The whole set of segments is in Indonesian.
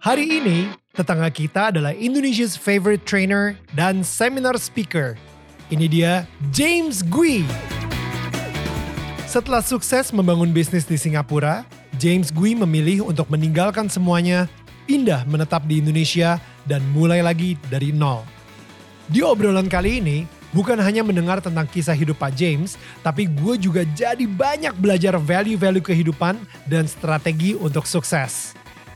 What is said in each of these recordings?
Hari ini, tetangga kita adalah Indonesia's favorite trainer dan seminar speaker. Ini dia James Gui. Setelah sukses membangun bisnis di Singapura, James Gui memilih untuk meninggalkan semuanya, pindah menetap di Indonesia, dan mulai lagi dari nol. Di obrolan kali ini, bukan hanya mendengar tentang kisah hidup Pak James, tapi gue juga jadi banyak belajar value-value kehidupan dan strategi untuk sukses.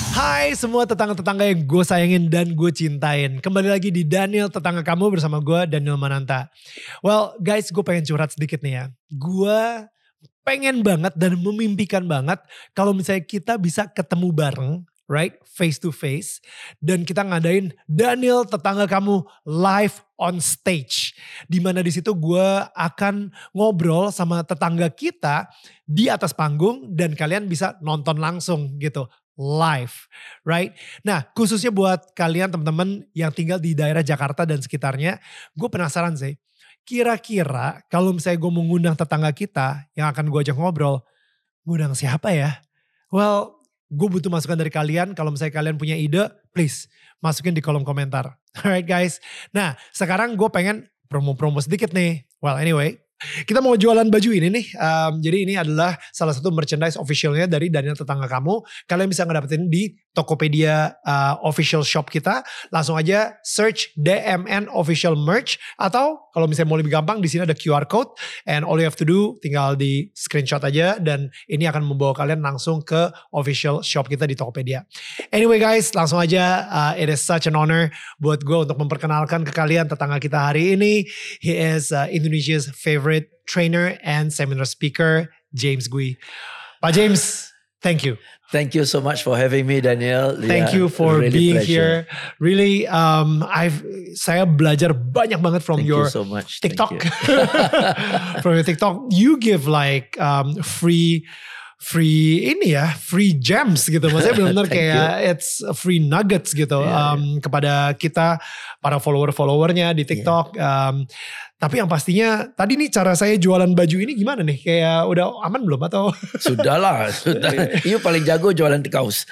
Hai semua tetangga-tetangga yang gue sayangin dan gue cintain. Kembali lagi di Daniel Tetangga Kamu bersama gue Daniel Mananta. Well guys gue pengen curhat sedikit nih ya. Gue pengen banget dan memimpikan banget kalau misalnya kita bisa ketemu bareng right face to face dan kita ngadain Daniel tetangga kamu live on stage di mana di situ gue akan ngobrol sama tetangga kita di atas panggung dan kalian bisa nonton langsung gitu live, right? Nah, khususnya buat kalian teman-teman yang tinggal di daerah Jakarta dan sekitarnya, gue penasaran sih. Kira-kira kalau misalnya gue mengundang tetangga kita yang akan gue ajak ngobrol, ngundang siapa ya? Well, gue butuh masukan dari kalian. Kalau misalnya kalian punya ide, please masukin di kolom komentar. Alright guys. Nah, sekarang gue pengen promo-promo sedikit nih. Well anyway, kita mau jualan baju ini nih. Um, jadi ini adalah salah satu merchandise officialnya dari Daniel Tetangga Kamu. Kalian bisa ngedapetin di Tokopedia uh, official shop kita. Langsung aja search DMN official merch. Atau kalau misalnya mau lebih gampang di sini ada QR code. And all you have to do tinggal di screenshot aja. Dan ini akan membawa kalian langsung ke official shop kita di Tokopedia. Anyway guys langsung aja. Uh, it is such an honor buat gue untuk memperkenalkan ke kalian tetangga kita hari ini. He is uh, Indonesia's favorite trainer and seminar speaker, James Gui. Pak James, thank you. Thank you so much for having me, Daniel. Thank Yeah, you for really being pleasure. here. Really, um, I've saya belajar banyak banget from Thank your you so much. Thank TikTok. you. from your TikTok, you give like um, free free ini ya, free gems gitu. Maksudnya benar-benar kayak it's free nuggets gitu Yeah, um, kepada kita para follower-followernya di TikTok. Um, tapi yang pastinya tadi nih cara saya jualan baju ini gimana nih? Kayak udah aman belum atau? Sudahlah, sudah. You paling jago jualan kaos.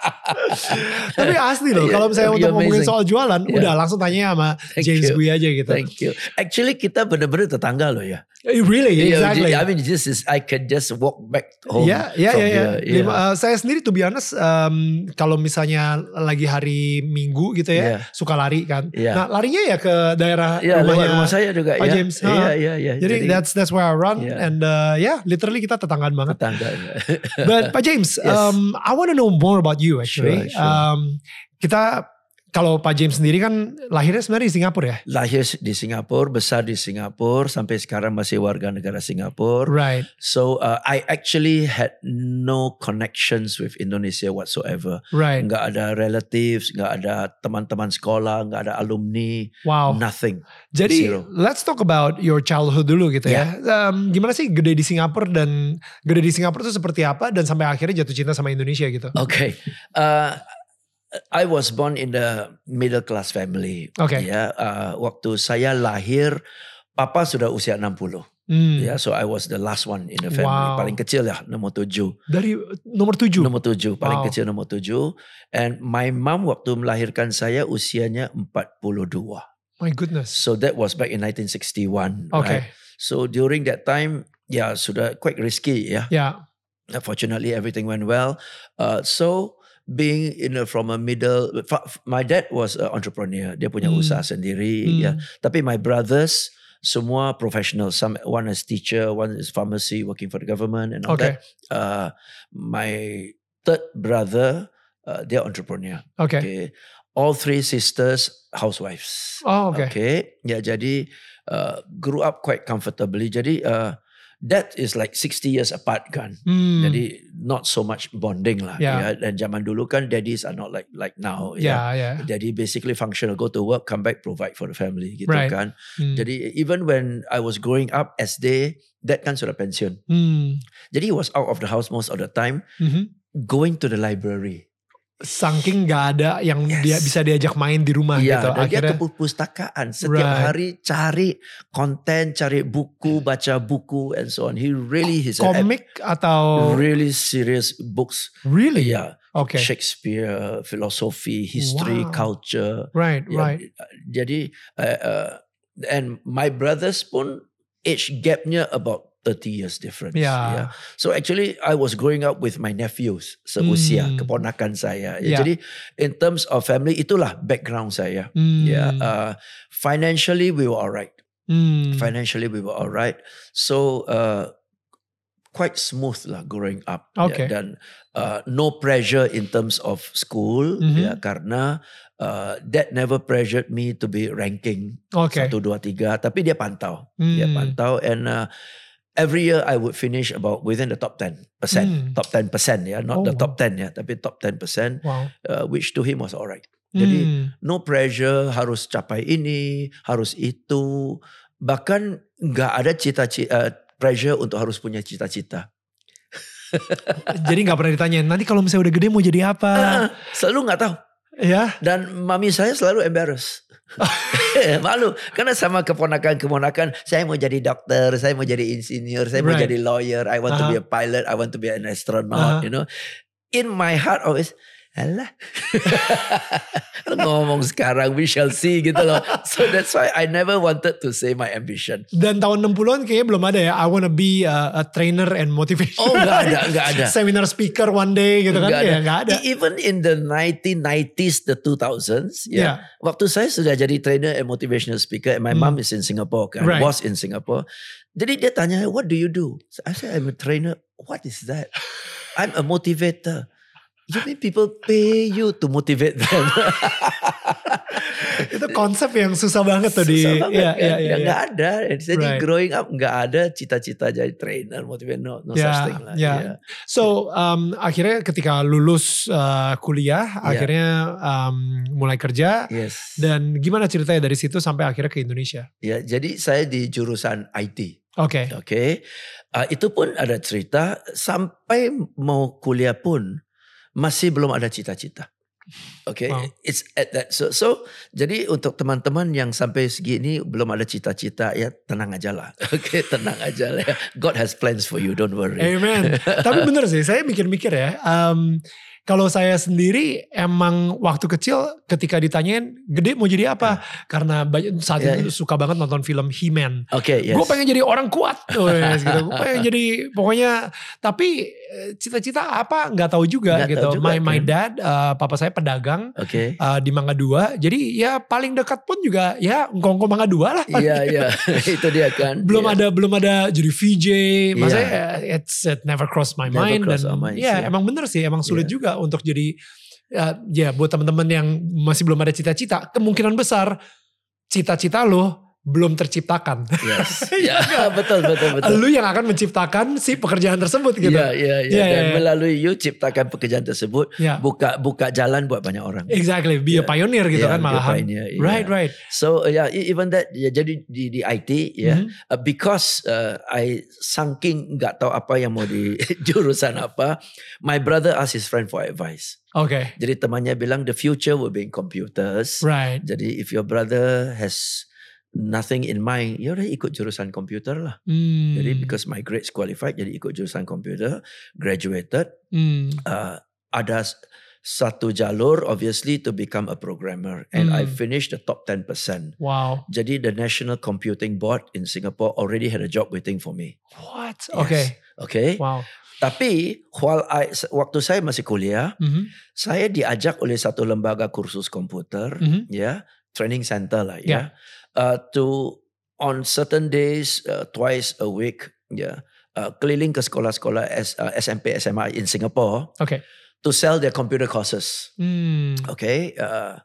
tapi asli loh, Yeah, kalau misalnya untuk ngomongin amazing. soal jualan, Yeah. udah langsung tanya sama Thank James you. Gui aja gitu. Thank you. Actually kita benar-benar tetangga loh ya. Eh, Really, Yeah, exactly. I mean this is I can just walk back home. From iya. iya. here. Yeah. Lima- eh, saya sendiri tuh honest, um, kalau misalnya lagi hari Minggu gitu ya, Iya. suka lari kan. Iya. Nah larinya ya ke daerah lewat rumahnya rumah saya juga Pak ya. James. Iya, Ha. iya, iya. Jadi, that's that's where I run Iya. and uh, yeah, literally kita tetanggaan banget. tetangga. But Pak James, Yes. um, I want to know more about you actually. Sure, sure. Um, kita kalau Pak James sendiri kan lahirnya sebenarnya di Singapura ya, Lahir di Singapura, besar di Singapura, sampai sekarang masih warga negara Singapura. right? So uh, I actually had no connections with Indonesia whatsoever. Right. Nggak ada relatives, nggak ada teman-teman sekolah, nggak ada alumni, Wow. nothing. Jadi Zero. let's talk about your childhood dulu gitu ya. Um, gimana sih gede di Singapura dan gede di Singapura itu seperti apa dan sampai akhirnya jatuh cinta sama Indonesia gitu. Okay. Uh, I was born in the middle class family. Okay. Ya, uh, waktu saya lahir, papa sudah usia 60. Hmm. Ya, so I was the last one in the family. Wow. Paling kecil ya, nomor tujuh. Dari nomor tujuh. Nomor tujuh, paling Wow. kecil nomor tujuh. And my mom waktu melahirkan saya usianya 42. My goodness. So that was back in 1961. Okay. right? So during that time, ya sudah quite risky ya. Ya. Fortunately, everything went well. Uh, so being in a, from a middle, my dad was an entrepreneur. Dia punya Hmm. usaha sendiri. Hmm. Ya. Tapi my brothers semua professional. Some one is teacher, one is pharmacy, working for the government, and all Okay. that. Uh, my third brother, uh, they're entrepreneur. Okay. Okay. All three sisters housewives. Oh, okay. Okay. Ya jadi uh, grew up quite comfortably. Jadi uh, that is like 60 years apart kan. Hmm. Jadi not so much bonding lah. Yeah. Ya. Dan zaman dulu kan daddies are not like like now. Ya. ya, ya. Jadi basically functional, go to work, come back, provide for the family gitu Right. kan. Hmm. Jadi even when I was growing up SD, dad kan sudah pensiun. Hmm. Jadi he was out of the house most of the time, Mhm. going to the library. Saking nggak ada yang Yes. dia bisa diajak main di rumah Iya, gitu. dan dia ke perpustakaan setiap Right. hari cari konten, cari buku, baca buku and so on. He really he's an komik atau really serious books. really? Yeah, Oke. Shakespeare, philosophy, history, Wow. culture. Right, Ya, right. Jadi uh, uh, and my brothers pun age gapnya about 30 years difference. Yeah. yeah. So actually I was growing up with my nephews seusia Hmm. keponakan saya. Yeah. Ya, Jadi in terms of family itulah background saya. Hmm. Yeah, uh, financially we were alright. Hmm. Financially we were alright. So uh, quite smooth lah growing up. ya. Okay. Dan uh, no pressure in terms of school. Mhm. Ya, karena uh, dad never pressured me to be ranking Oke. satu dua tiga. Tapi dia pantau. Dia Hmm. pantau and uh, every year I would finish about within the top 10 percent. Hmm. Top 10 percent ya, not Oh, the top wow. 10 ya, tapi top 10 percent. Wow. Uh, which to him was alright. Jadi Hmm. no pressure harus capai ini, harus itu. Bahkan nggak ada cita-cita pressure untuk harus punya cita-cita. Jadi nggak pernah ditanyain nanti kalau misalnya udah gede mau jadi apa? Ah, selalu nggak tahu. Ya. Dan mami saya selalu embarrass. Malu karena sama keponakan-keponakan saya mau jadi dokter, saya mau jadi insinyur, saya mau Right. jadi lawyer, I want to be a pilot, I want to be an astronaut, Aha. you know. In my heart always Alah. Ngomong sekarang we shall see gitu loh. So that's why I never wanted to say my ambition. Dan tahun 60-an kayaknya belum ada ya. I wanna be a, a trainer and motivation. Oh nggak ada, nggak ada. Seminar speaker one day gitu kan. Nggak Ya nggak ada. E- Even in the 1990s, the 2000s, ya. Yeah. Waktu saya sudah jadi trainer and motivational speaker, and my Hmm. mom is in Singapore, kan, Right. was in Singapore. Jadi dia tanya, what do you do? I said, I'm a trainer. What is that? I'm a motivator. You mean people pay you to motivate them? Itu konsep yang susah banget tuh di. Susah banget Iya, kan? iya, iya, Ya iya. nggak ada. Jadi Right. growing up nggak ada cita-cita jadi trainer, motivator, no, no Ya, such thing lah. ya. Ya. So um, akhirnya ketika lulus uh, kuliah, Iya. akhirnya um, mulai kerja. Yes. Dan gimana ceritanya dari situ sampai akhirnya ke Indonesia? Ya, jadi saya di jurusan IT. Oke. Oke, Uh, itu pun ada cerita sampai mau kuliah pun masih belum ada cita-cita. Oke, Wow. it's at that. So, so jadi untuk teman-teman yang sampai segini belum ada cita-cita ya tenang aja lah. Oke, tenang aja lah. God has plans for you, don't worry. Amen. Tapi bener sih, saya mikir-mikir ya. um, kalau saya sendiri emang waktu kecil ketika ditanyain gede mau jadi apa? Karena banyak, saat Ya, itu suka banget nonton film He-Man. Oke, yes. Gue pengen jadi orang kuat, Wes, gitu. Gue pengen jadi pokoknya. Tapi eh, cita-cita apa nggak tahu juga Nggak gitu. tahu juga, my my dad, eh, papa saya pedagang Oke. eh, di Mangga Dua. Jadi ya paling dekat pun juga ya ngkongko Mangga Dua lah. Iya, iya. itu dia kan. belum Iya. ada belum ada jadi VJ maksudnya eh, it's it never cross my Never mind cross dan ya iya. emang bener sih emang sulit Iya. juga untuk jadi ya, ya buat teman-teman yang masih belum ada cita-cita kemungkinan besar cita-cita lo belum terciptakan Yes. ya, betul, betul, betul. lu yang akan menciptakan si pekerjaan tersebut gitu Iya, iya, iya. Iya, Dan iya. melalui you ciptakan pekerjaan tersebut, Ya. buka buka jalan buat banyak orang. exactly be a Yeah. pioneer gitu Yeah, kan a malahan pioneer, yeah. right right So uh, yeah, even that ya, jadi di di IT ya Mhm. uh, because uh, I saking nggak tahu apa yang mau di jurusan apa, my brother asked his friend for advice. oke Jadi temannya bilang the future will be in computers. right Jadi if your brother has nothing in mind, ya udah ikut jurusan komputer lah. Hmm. Jadi because my grades qualified, jadi ikut jurusan komputer, graduated. Hmm. Uh, ada satu jalur obviously to become a programmer and I Hmm. finished the top 10%. wow Jadi the National Computing Board in Singapore already had a job waiting for me. what Yes. oke Okay. wow Tapi while I, waktu saya masih kuliah, Mhm. saya diajak oleh satu lembaga kursus komputer, Mhm. ya, training center lah, Ya. ya, uh, to on certain days uh, twice a week, yeah uh, keliling ke sekolah-sekolah S, uh, SMP, SMA in Singapore okay to sell their computer courses. Hmm. Okay. Uh,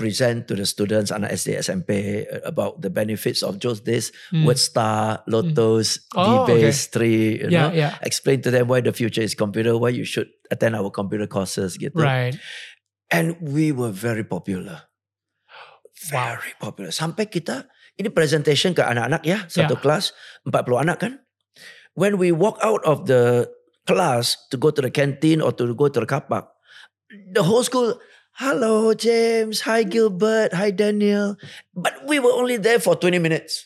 present to the students anak SD SMP uh, about the benefits of just this Hmm. word star, lotos, Oh, D-base, three, you Yeah, know. yeah. Explain to them why the future is computer, why you should attend our computer courses gitu. Right. And we were very popular. Wow. Very popular. Sampai kita ini presentation ke anak-anak ya, satu Yeah. kelas 40 anak kan. When we walk out of the class to go to the canteen or to go to the car park, the whole school, hello James, hi Gilbert, hi Daniel. But we were only there for 20 minutes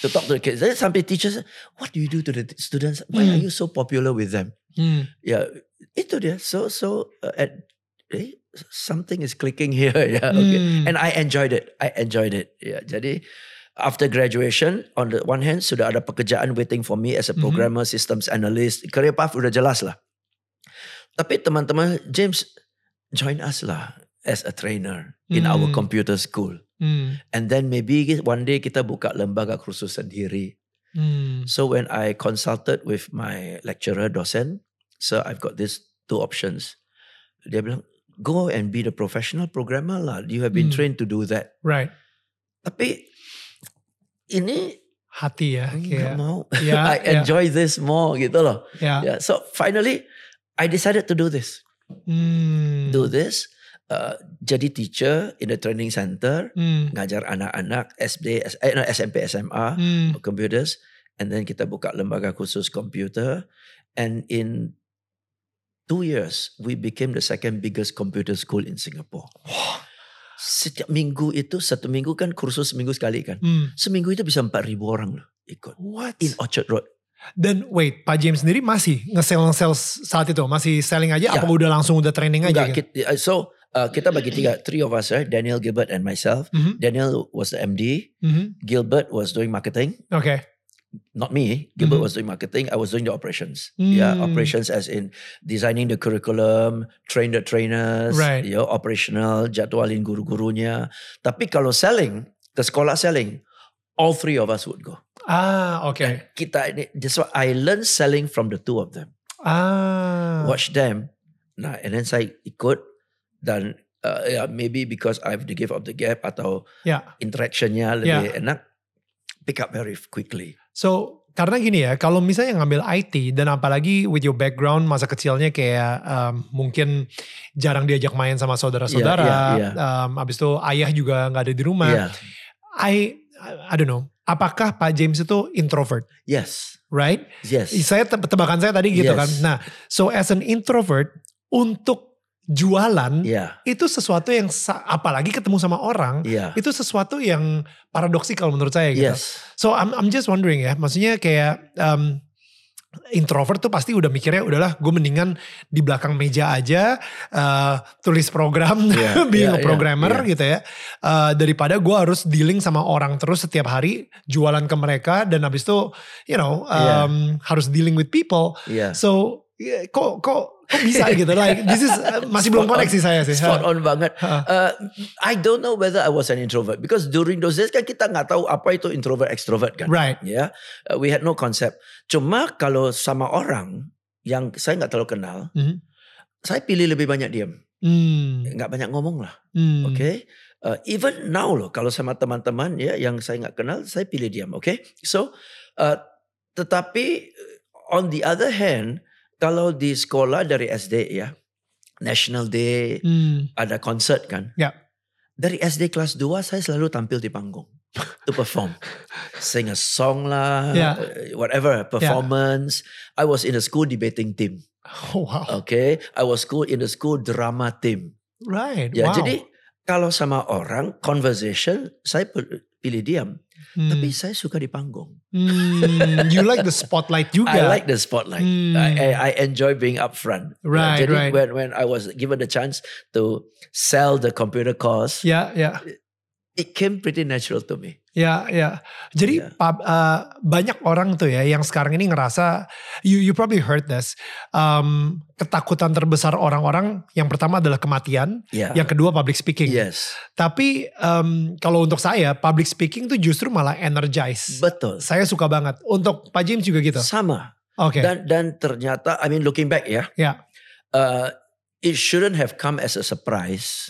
to talk to the kids. Then sampai teachers, what do you do to the students? Why are Hmm. you so popular with them? Hmm. Ya, itu dia. So so uh, at eh, something is clicking here ya. Okay. Hmm. And I enjoyed it. I enjoyed it. Ya, jadi after graduation on the one hand sudah ada pekerjaan waiting for me as a Mhm. programmer, systems analyst, career path udah jelas lah. Tapi teman-teman James join us lah as a trainer in our Hmm. computer school. Hmm. And then maybe one day kita buka lembaga kursus sendiri. Hmm. So when I consulted with my lecturer, dosen, so I've got these two options. Dia bilang, go and be the professional programmer lah. You have been Hmm. trained to do that. Right. Tapi ini Hati ya. nggak Kayak, mau. Ya, I ya. enjoy this more gitu loh. ya. Yeah. So finally, I decided to do this. Hmm. Do this. Uh, jadi teacher in the training center, Hmm. ngajar anak-anak SD, S- eh, SMP, SMA. Hmm. computers and then kita buka lembaga khusus komputer and in two years we became the second biggest computer school in Singapore. Setiap minggu itu satu minggu kan kursus seminggu sekali kan. Hmm. Seminggu itu bisa 4000 orang loh ikut What? in Orchard Road. Dan wait, Pak James sendiri masih nge-sell nge-sell saat itu? Masih selling aja? Ya. Apa udah langsung udah training aja? Enggak, gitu? kita, so uh, kita bagi tiga, three of us, right? Daniel, Gilbert, and myself. Mhm. Daniel was the MD. Mhm. Gilbert was doing marketing. Oke. Not me. Gilbert Mhm. was doing marketing. I was doing the operations. Yeah, Hmm. operations as in designing the curriculum, train the trainers, Right. you know, operational, jadwalin guru-gurunya. Tapi kalau selling, ke sekolah selling, all three of us would go. Ah, oke. Kita ini, that's why I learned selling from the two of them. Ah. Watch them. Nah, and then saya ikut dan uh, yeah, maybe because I have the gift of the gap atau Ya. interactionnya lebih enak, pick up very quickly. So, karena gini ya, kalau misalnya ngambil IT dan apalagi with your background masa kecilnya kayak um, mungkin jarang diajak main sama saudara-saudara, Iya, iya, iya. um, abis itu ayah juga nggak ada di rumah. Yeah. I, I don't know, apakah Pak James itu introvert, Yes. right? Yes. Saya te- tebakan saya tadi gitu Yes. kan. Nah, so as an introvert untuk jualan Yeah. itu sesuatu yang apalagi ketemu sama orang Yeah. itu sesuatu yang paradoksikal menurut saya gitu. Yes. So I'm I'm just wondering ya, maksudnya kayak um, introvert tuh pasti udah mikirnya udahlah gue mendingan di belakang meja aja uh, tulis program Iya, being a iya, programmer iya. gitu ya Uh, daripada gue harus dealing sama orang terus setiap hari jualan ke mereka dan habis itu you know Iya. um, harus dealing with people Yeah. so ya, kok kok kok bisa gitu like this is uh, masih belum koneksi saya sih Spot on banget. Uh, I don't know whether I was an introvert because during those days kan kita nggak tahu apa itu introvert extrovert kan. right Ya, Uh, we had no concept. Cuma kalau sama orang yang saya nggak terlalu kenal, Mhm. saya pilih lebih banyak diam, hmm. nggak banyak ngomong lah. Hmm. Oke. Uh, even now loh, kalau sama teman-teman ya yang saya nggak kenal, saya pilih diam. Oke. So, uh, tetapi uh, on the other hand, kalau di sekolah dari SD ya, National Day, Hmm. ada concert kan. Ya. Dari SD kelas 2 saya selalu tampil di panggung to perform. Sing a song lah, Ya. uh, whatever, performance. I was in a school debating team. Oh, wow. Okay, I was school in the school drama team. Right. Ya, wow. jadi kalau sama orang conversation saya pilih diam, Hmm. tapi saya suka di panggung. Hmm, you like the spotlight juga. I like the spotlight. Hmm. I, I enjoy being up front. Right, jadi right. when when I was given the chance to sell the computer course, Ya, ya, it came pretty natural to me. Ya, ya. Jadi Ya. pub- uh, banyak orang tuh ya yang sekarang ini ngerasa, you you probably heard this. Um, ketakutan terbesar orang-orang yang pertama adalah kematian, Yeah. yang kedua public speaking. Yes. Tapi um, kalau untuk saya public speaking tuh justru malah energize. Betul. saya suka banget. Untuk Pak James juga gitu. Sama. Oke. Dan dan ternyata I mean looking back ya, Ya. uh, it shouldn't have come as a surprise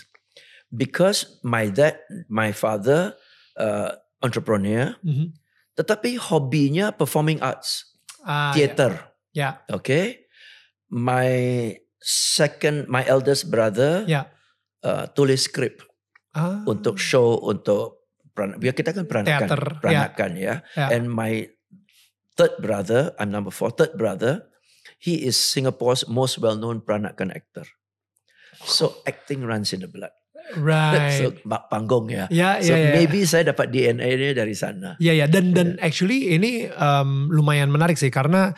because my dad, my father, uh, entrepreneur, Mhm. tetapi hobinya performing arts, Ah, ya. theater. Ya. Okay, my second, my eldest brother, Ya. uh, tulis skrip Ah. untuk show untuk peran, biar kita kan peranakan, Teater, ya. peranakan ya. Ya. And my third brother, I'm number four, third brother, he is Singapore's most well-known peranakan actor. So acting runs in the blood. Right. So panggung ya. ya, So ya, ya. maybe saya dapat DNA-nya dari sana. Ya ya dan dan actually ini um, lumayan menarik sih karena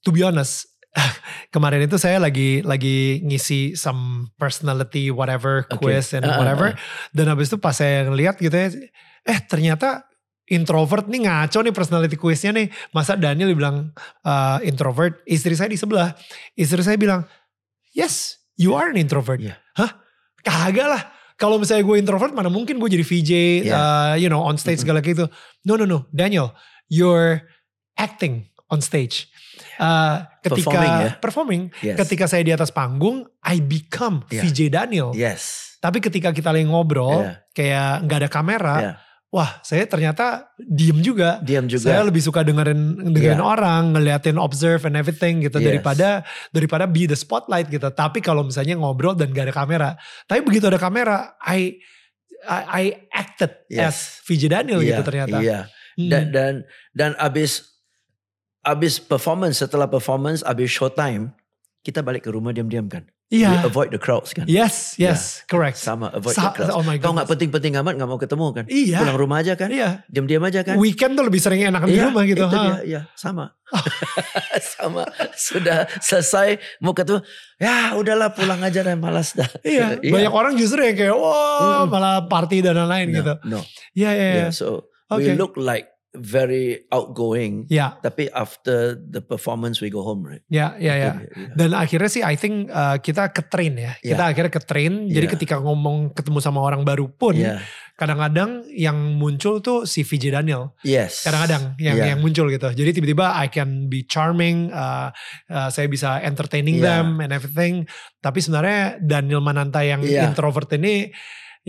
to be honest kemarin itu saya lagi lagi ngisi some personality whatever Okay. quiz and Ah, ah, whatever ah. dan habis itu pas saya ngeliat gitu ya eh ternyata introvert nih ngaco nih personality quiznya nih masa Daniel bilang uh, introvert istri saya di sebelah istri saya bilang yes you are an introvert Iya. hah kagak lah kalau misalnya gue introvert mana mungkin gue jadi VJ Iya. uh, you know on stage segala gitu no no no Daniel you're acting on stage Uh, ketika Performing ya? performing, Yes. ketika saya di atas panggung I become Iya. VJ Daniel Yes. tapi ketika kita lagi ngobrol Iya. kayak nggak ada kamera Iya. Wah saya ternyata diem juga Diam saya juga. lebih suka dengerin dengerin Iya. orang, ngeliatin observe and everything gitu Yes. daripada daripada be the spotlight gitu. Tapi kalau misalnya ngobrol dan gak ada kamera, tapi begitu ada kamera, I I, I acted Yes. as VJ Daniel Iya, gitu ternyata. Iya. Hmm. Dan dan dan abis abis performance setelah performance abis showtime kita balik ke rumah diam-diam kan. Iya. We avoid the crowds kan. Yes, yes, correct. Sama avoid Sa- the crowds. oh my Kau nggak penting-penting amat nggak mau ketemu kan. Iya. Pulang rumah aja kan. Iya. Diam-diam aja kan. Weekend tuh lebih sering enakan di Iya, rumah gitu. Itu ha. dia, iya, sama. sama. Sudah selesai mau ketemu, ya udahlah pulang aja dan malas dah. Iya, banyak orang justru yang kayak wah Mm. malah party dan lain-lain no, gitu. No. Iya, iya, iya. Yeah, so Okay. we look like very outgoing, Ya, tapi after the performance we go home, right? ya, ya, ya. Itu dia, iya. Dan akhirnya sih I think uh, kita ke train ya. Kita akhirnya ke train. Jadi ketika ngomong ketemu sama orang baru pun kadang-kadang yang muncul tuh si VJ Daniel. Yes. Kadang-kadang yang yang muncul gitu. Jadi tiba-tiba I can be charming, uh, uh, saya bisa entertaining them and everything. Tapi sebenarnya Daniel Mananta yang introvert ini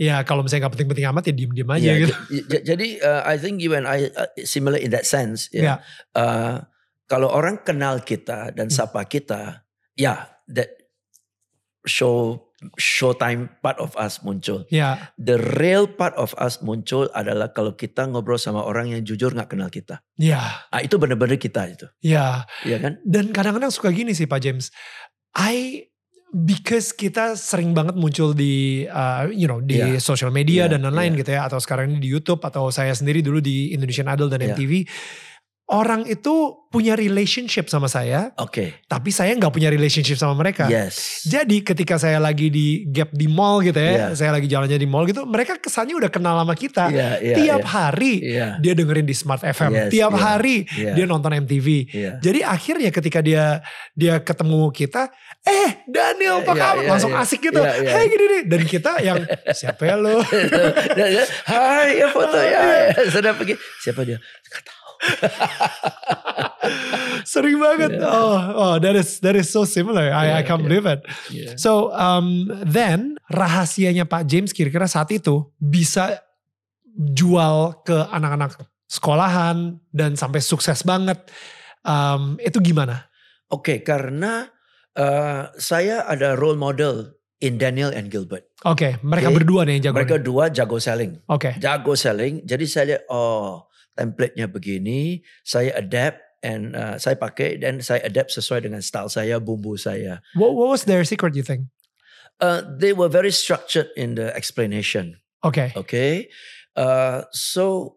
ya kalau misalnya nggak penting-penting amat ya diem-diem aja Yeah, gitu. jadi uh, I think you and I uh, similar in that sense. Yeah. Ya. Uh, kalau orang kenal kita Hmm. dan sapa kita, ya that show showtime part of us muncul. Ya, The real part of us muncul adalah kalau kita ngobrol sama orang yang jujur nggak kenal kita. ya, Ah, itu benar-benar kita itu, ya. ya kan? Dan kadang-kadang suka gini sih Pak James. I because kita sering banget muncul di uh, you know di Iya. social media Iya, dan lain-lain iya. gitu ya atau sekarang ini di YouTube atau saya sendiri dulu di Indonesian Idol dan Iya. MTV. Orang itu punya relationship sama saya, Oke. tapi saya nggak punya relationship sama mereka. Yes. Jadi ketika saya lagi di gap di mall gitu ya, Iya. saya lagi jalannya di mall gitu, mereka kesannya udah kenal sama kita. Iya, iya, Tiap iya. hari Iya. dia dengerin di Smart FM, Yes, tiap iya, hari iya. dia nonton MTV. Iya. Jadi akhirnya ketika dia dia ketemu kita, eh Daniel apa Iya, kabar? iya, Langsung iya. asik gitu. Hey gini nih. Dan kita yang siapa ya lo? Hai, ya foto ya. Sudah pergi. Siapa dia? Gak tahu. Sering banget. Oh, oh that is that is so similar. I, I can't believe it. So um, then rahasianya Pak James kira-kira saat itu bisa jual ke anak-anak sekolahan dan sampai sukses banget. Um, itu gimana? Oke, karena uh, saya ada role model in Daniel and Gilbert. Oke, mereka Oke. berdua nih yang jago. Mereka nih. dua jago selling. Oke. Jago selling. Jadi saya lihat, oh template-nya begini. Saya adapt and uh, saya pakai dan saya adapt sesuai dengan style saya, bumbu saya. What, what was their secret you think? Uh, they were very structured in the explanation. Oke. Okay. Uh, so,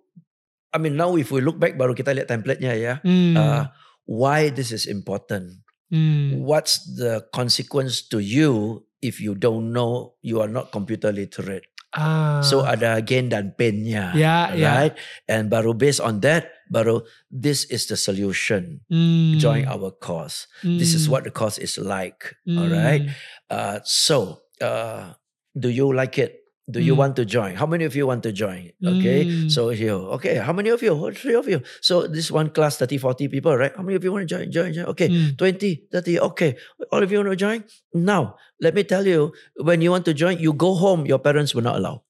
I mean now if we look back baru kita lihat template-nya ya. Hmm. Uh, why this is important. Hmm. What's the consequence to you if you don't know you are not computer literate? Ah. So ada gain dan pain-nya. Ya, ya. right? And baru based on that, baru this is the solution. Hmm. Join our cause. This is Hmm. what the course is like. Hmm. All right. Uh, so, uh, do you like it? Do you want to join? How many of you want to join? Okay. Hmm. So here, okay. How many of you? Oh, Three of you. So this one class, 30, 40 people, right? How many of you want to join? Join, join. Okay. Hmm. 20, 30. Okay. All of you want to join? Now, let me tell you, when you want to join, you go home, your parents will not allow.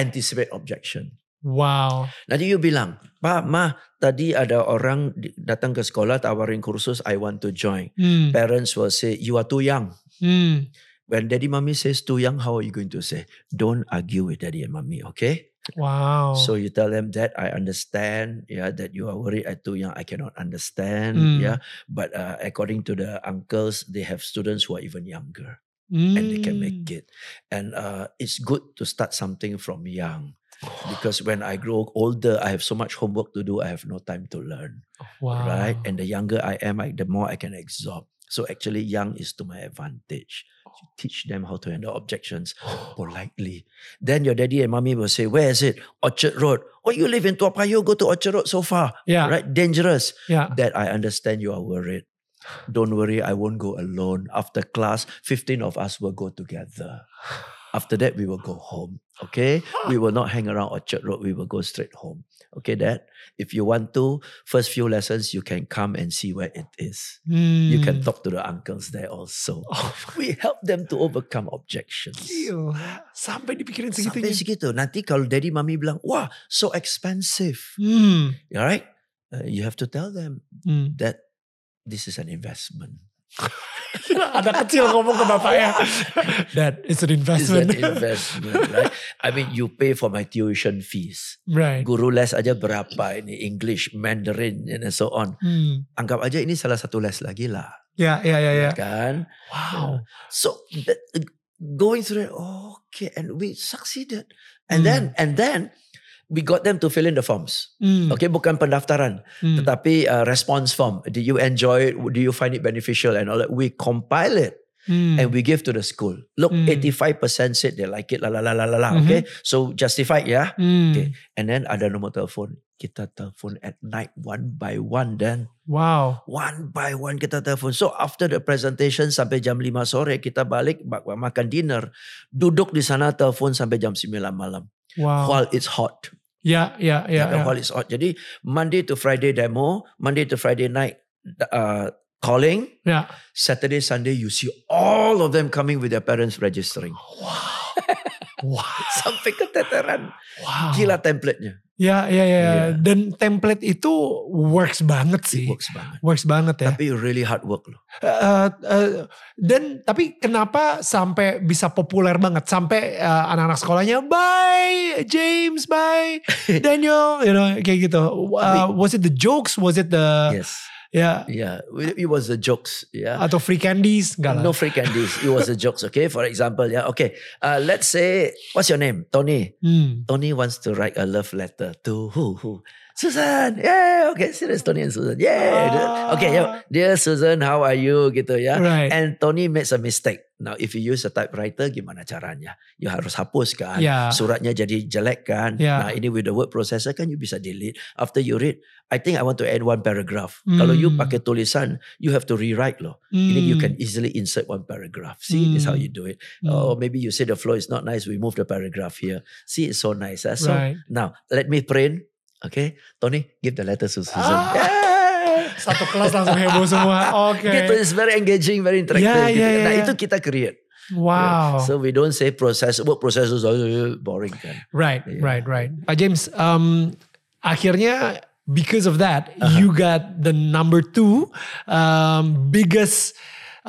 Anticipate objection. Wow. Nanti you bilang, Pak, Ma, tadi ada orang datang ke sekolah tawarin kursus, I want to join. Hmm. Parents will say, you are too young. Hmm. When daddy mommy says too young, how are you going to say? Don't argue with daddy and mommy, okay? Wow. So you tell them that I understand, yeah, that you are worried at too young. I cannot understand, Mm. yeah. But uh, according to the uncles, they have students who are even younger and they can make Hmm. it. And uh, it's good to start something from young because when I grow older, I have so much homework to do. I have no time to learn, Wow. right? And the younger I am, I, the more I can absorb. So actually, young is to my advantage. Oh. You teach them how to handle objections politely. Then your daddy and mommy will say, Where is it? Orchard Road. Oh, you live in Tua Payoh, go to Orchard Road so far. Yeah. Right? Dangerous. Yeah. That I understand you are worried. Don't worry, I won't go alone. After class, 15 of us will go together. After that, we will go home. Okay? We will not hang around Orchard Road. We will go straight home. Okay, Dad? If you want to, first few lessons, you can come and see where it is. You can Hmm. talk to the uncles there also. Oh, We help them to overcome objections. gila. Sampai dipikirin segitunya. Sampai segitu. Nanti kalau daddy mami bilang, wah, so expensive. Hmm. Alright? Uh, you have to tell them Hmm. that this is an investment. Ada kecil ngomong ke bapaknya. That is an It's investment. an investment, right? I mean, you pay for my tuition fees. right. Guru les aja berapa ini English, Mandarin, and so on. Hmm. Anggap aja ini salah satu les lagi lah, Ya, ya, ya, ya. kan? Wow. So that, going through it, okay, and we succeeded, and Hmm. then and then we got them to fill in the forms. Hmm. Okay, bukan pendaftaran, Hmm. tetapi uh, response form. Do you enjoy it? Do you find it beneficial? And all that. We compile it Hmm. and we give to the school. Look, Mm. 85% said they like it. La la la la la la. Mhm. Okay, so justified, yeah. Hmm. Okay. And then ada nomor telepon. Kita telepon at night one by one. Then Wow. one by one kita telepon. So after the presentation sampai jam 5 sore kita balik mak- makan dinner. Duduk di sana telepon sampai jam 9 malam. Wow. While it's hot. Ya, ya, ya. Yeah, ya. While it's hot. Jadi Monday to Friday demo, Monday to Friday night uh, calling, Yeah. Saturday, Sunday you see all of them coming with their parents registering. Wow. Sampai keteteran. Wow. Gila template-nya. Ya, ya, ya. Iya. Dan template itu works banget It sih. works banget. Works banget ya. Tapi really hard work loh. Eh, eh, dan tapi kenapa sampai bisa populer banget sampai eh, anak-anak sekolahnya bye James bye Daniel you know kayak gitu Uh, was it the jokes was it the Yes. Ya Yeah. It was the jokes. Yeah. atau free candies No free candies. It was the jokes. Okay. For example, yeah. Okay. Uh, let's say, what's your name? Tony. Hmm. Tony wants to write a love letter to who? Who? Susan. Yeah. Okay. Serious Tony and Susan. Yeah. Ah. Okay. Yeah. Dear Susan, how are you? Gitu ya. right And Tony makes a mistake. Now, if you use a typewriter, gimana caranya? You harus hapus kan? Ya. Suratnya jadi jelek kan? Ya. Nah, ini with the word processor kan you bisa delete. After you read, I think I want to add one paragraph. Kalau you pakai tulisan, you have to rewrite loh. Ini you Hmm. can easily insert one paragraph. See, this is how Hmm. you do it. Hmm. Or maybe you say the flow is not nice, we move the paragraph here. See, it's so nice. ah. So right now, let me print. Okay, Tony, give the letter to Susan. Ah. Yeah. satu kelas langsung heboh semua oke Gitu, it's very engaging, very interactive. Ya, gitu. ya, ya, nah, ya. itu kita create. wow So we don't say process, work processes, oh, boring kan. Right, Yeah. right, right. Pak James, um, akhirnya because of that, Uh-huh. you got the number two um, biggest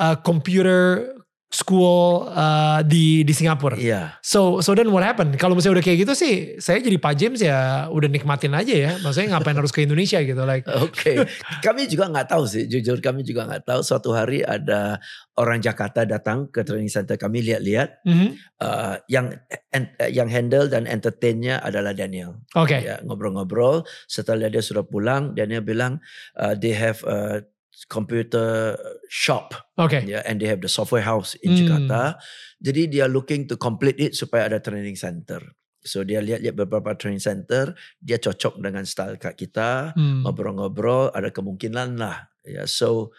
uh, computer school uh, di di Singapura. Iya. So, so then what happened? Kalau misalnya udah kayak gitu sih, saya jadi Pak James ya udah nikmatin aja ya. Maksudnya ngapain harus ke Indonesia gitu, like. Oke, kami juga nggak tahu sih. Jujur kami juga nggak tahu. Suatu hari ada orang Jakarta datang ke training center kami lihat-lihat. Mhm. uh, yang en- yang handle dan entertainnya adalah Daniel. Oke. Ya ngobrol-ngobrol. Setelah dia sudah pulang, Daniel bilang uh, they have a computer shop. Oke. Ya, and they have the software house in Hmm. Jakarta. Jadi dia looking to complete it supaya ada training center. So dia lihat-lihat beberapa training center, dia cocok dengan style kak kita, Hmm. ngobrol-ngobrol, ada kemungkinan lah. Ya, so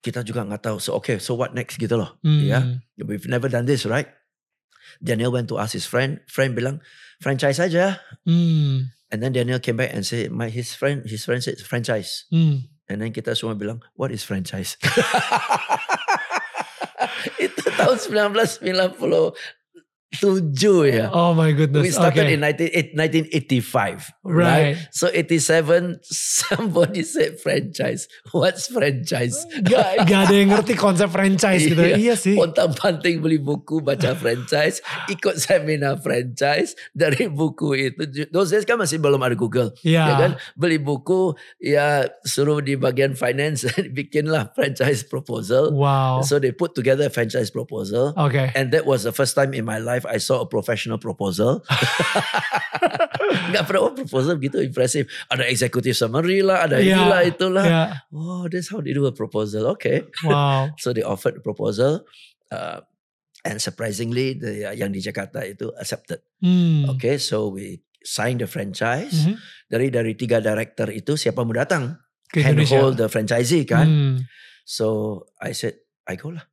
kita juga nggak tahu. So okay, so what next gitu loh. Hmm. Ya, we've never done this, right? Daniel went to ask his friend. Friend bilang franchise aja. Hmm. And then Daniel came back and said, my his friend his friend said franchise. Hmm. And then kita semua bilang, what is franchise? Itu tahun 1997 ya. Oh my goodness. We started okay. in 19, 1985, Right. right? So 87, somebody said franchise. What's franchise? Gak, gak ada yang ngerti konsep franchise gitu. Iya. Iya sih. Pontang panting beli buku baca franchise, ikut seminar franchise dari buku itu. Those days kan masih belum ada Google, Iya. ya kan? Beli buku, ya suruh di bagian finance bikinlah franchise proposal. Wow. So they put together a franchise proposal. Okay. And that was the first time in my life I saw a professional proposal. Gak pernah oh, proposal gitu impressive. Ada executive summary lah, ada Iya. inilah itulah. Yeah. Oh, that's how they do a proposal. Okay. Wow. So they offered a proposal. Uh, and surprisingly, the yang di Jakarta itu accepted. Hmm. Okay, so we signed the franchise. Mhm. Dari dari tiga director itu siapa mau datang? Ke. Handhold the franchisee kan. Hmm. So I said, I go lah.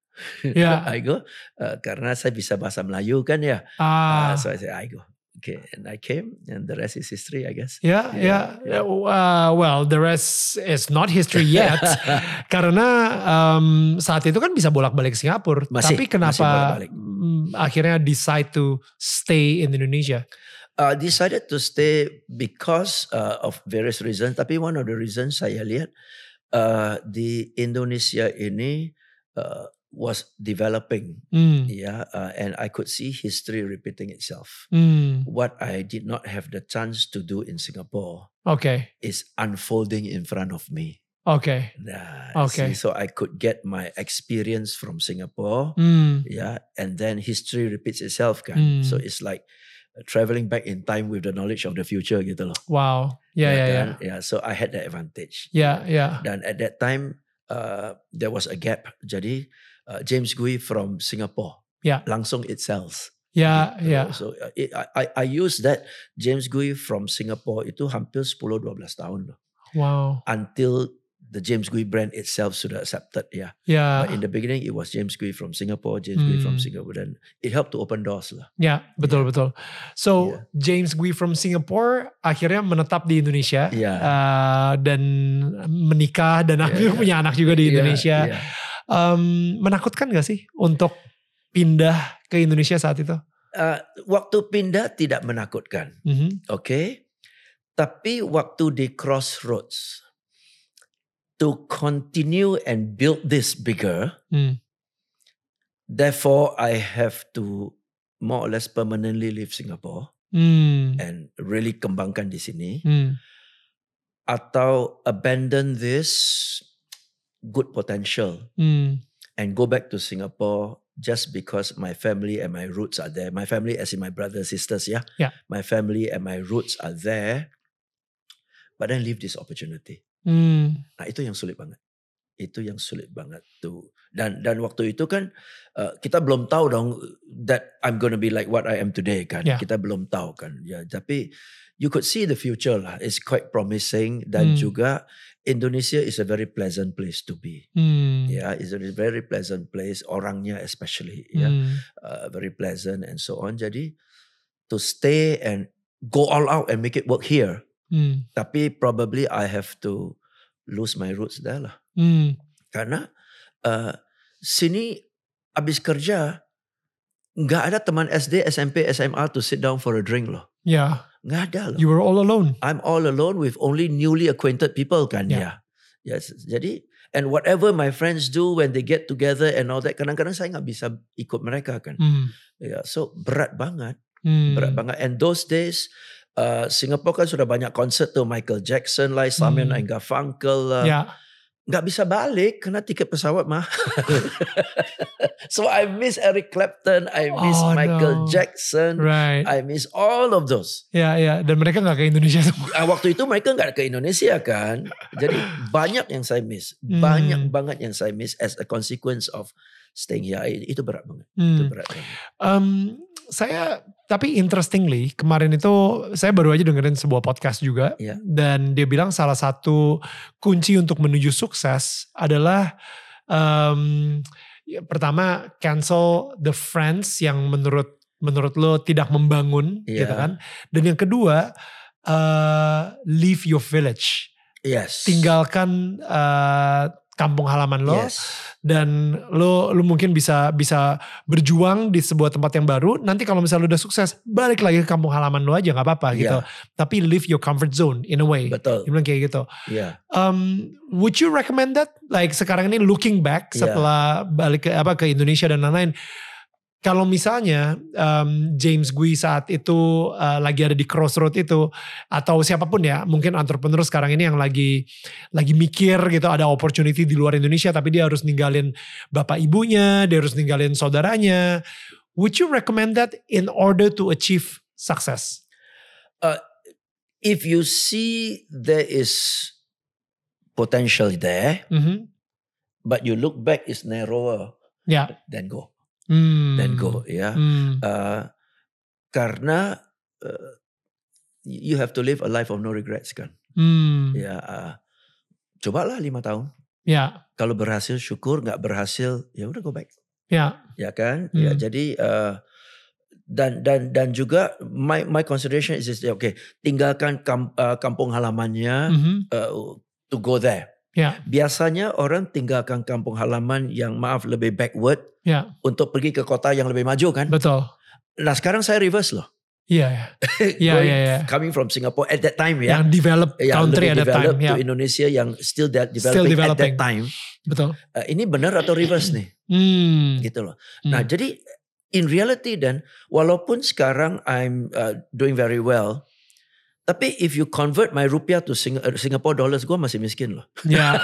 Ya. I go. Uh, karena saya bisa bahasa Melayu kan ya. Ah. Uh, so I said, I go. Okay, and I came, and the rest is history, I guess. Ya, Yeah, ya. Uh, well, the rest is not history yet. Karena um, saat itu kan bisa bolak-balik Singapura. Masih, Tapi masih kenapa bolak-balik. mm, akhirnya decide to stay in Indonesia? uh, decided to stay because uh, of various reasons. Tapi one of the reasons saya lihat uh, di Indonesia ini uh, was developing, Hmm. yeah, uh, and I could see history repeating itself. Hmm. What I did not have the chance to do in Singapore Okay. is unfolding in front of me. Okay. Nah, Okay. see, so I could get my experience from Singapore, Hmm. yeah, and then history repeats itself, kan? So Hmm. it's like uh, traveling back in time with the knowledge of the future, gitu loh. Wow. Yeah, yeah, kan? yeah. So I had that advantage. Yeah, yeah. Dan at that time uh, there was a gap. Jadi uh, James Gui from Singapore, Yeah. langsung it sells. Gitu. ya. So uh, it, I I use that James Gui from Singapore itu hampir 10-12 tahun loh. Wow. Until the James Gui brand itself sudah accepted ya. Ya. But in the beginning it was James Gui from Singapore, James Gui from Hmm. Singapore dan it helped to open doors lah. Ya, betul betul. So Iya. James Gui from Singapore akhirnya menetap di Indonesia Iya. uh, dan menikah dan Iya, akhirnya iya. punya anak juga di Iya, Indonesia. iya. Um, menakutkan gak sih untuk pindah ke Indonesia saat itu? Uh, waktu pindah tidak menakutkan. Mhm. Okay. Tapi waktu di crossroads to continue and build this bigger, Hmm. therefore I have to more or less permanently leave Singapore Hmm. and really kembangkan di sini Hmm. atau abandon this good potential Hmm. and go back to Singapore just because my family and my roots are there. My family as in my brothers, sisters, yeah. Yeah. My family and my roots are there. But then leave this opportunity. Hmm. Nah itu yang sulit banget. Itu yang sulit banget tuh. Dan dan waktu itu kan uh, kita belum tahu dong that I'm gonna be like what I am today kan. Yeah. Kita belum tahu kan. Ya, tapi you could see the future lah. It's quite promising dan Hmm. juga Indonesia is a very pleasant place to be. Hmm. Yeah, it's a very pleasant place. Orangnya especially, yeah, Hmm. uh, very pleasant and so on. Jadi to stay and go all out and make it work here. Hmm. Tapi probably I have to lose my roots there lah. Hmm. Karena uh, sini habis kerja nggak ada teman SD, SMP, SMA to sit down for a drink loh. Yeah. Nggak ada loh. You were all alone. I'm all alone with only newly acquainted people kan Yeah. ya. Yes, jadi and whatever my friends do when they get together and all that kadang-kadang saya nggak bisa ikut mereka kan. Hmm. Ya, so berat banget, Hmm. berat banget. And those days uh, Singapore kan sudah banyak konsert tuh Michael Jackson lah, Simon Hmm. and Garfunkel lah. Ya. Nggak bisa balik karena tiket pesawat mah. so I miss Eric Clapton, I miss Oh, Michael no. Jackson, Right. I miss all of those. Ya, ya. Dan mereka nggak ke Indonesia semua. Ah, waktu itu mereka nggak ke Indonesia kan, jadi banyak yang saya miss, Hmm. banyak banget yang saya miss as a consequence of staying here. Itu berat banget, itu Hmm. berat banget. Um, saya tapi interestingly kemarin itu saya baru aja dengerin sebuah podcast juga Iya. dan dia bilang salah satu kunci untuk menuju sukses adalah um, ya, pertama cancel the friends yang menurut menurut lo tidak membangun Iya. gitu kan. Dan yang kedua eh, leave your village. Yes. Tinggalkan eh, kampung halaman lo Yes. dan lo lo mungkin bisa bisa berjuang di sebuah tempat yang baru. Nanti kalau misalnya lo udah sukses, balik lagi ke kampung halaman lo aja nggak apa-apa gitu. Iya. Tapi leave your comfort zone in a way. Betul. Dia bilang kayak gitu. Iya. Um, would you recommend that? Like sekarang ini looking back Iya. setelah balik ke apa ke Indonesia dan lain-lain. Kalau misalnya um, James Gui saat itu uh, lagi ada di crossroad itu atau siapa pun ya, mungkin entrepreneur sekarang ini yang lagi lagi mikir gitu ada opportunity di luar Indonesia tapi dia harus ninggalin bapak ibunya, dia harus ninggalin saudaranya. Would you recommend that in order to achieve success? If you see there is potential there, Mhm. but you look back is narrower, Ya. then go. Hmm. Then go. Ya. Hmm. Uh, karena uh, you have to live a life of no regrets kan. Hmm. Ya. Uh, cobalah lima tahun. Ya. Kalau berhasil syukur, nggak berhasil ya udah go back. Ya. Ya kan. Ya Hmm. jadi uh, dan dan dan juga my my consideration is this, okay tinggalkan kam, uh, kampung halamannya Mhm. uh, to go there. Ya. Biasanya orang tinggalkan kampung halaman yang maaf lebih backward Ya. untuk pergi ke kota yang lebih maju kan. Betul. Nah sekarang saya reverse loh. Iya, ya. Iya, iya, iya. Coming from Singapore at that time ya. Yang develop yang country at that time. developed Ya. to Indonesia yang still that Still developing, developing. at that time. Betul. Uh, ini benar atau reverse nih? Hmm. Gitu loh. Hmm. Nah, jadi in reality dan walaupun sekarang I'm uh, doing very well, tapi if you convert my rupiah to Sing- uh, Singapore dollars, gue masih miskin loh. Ya.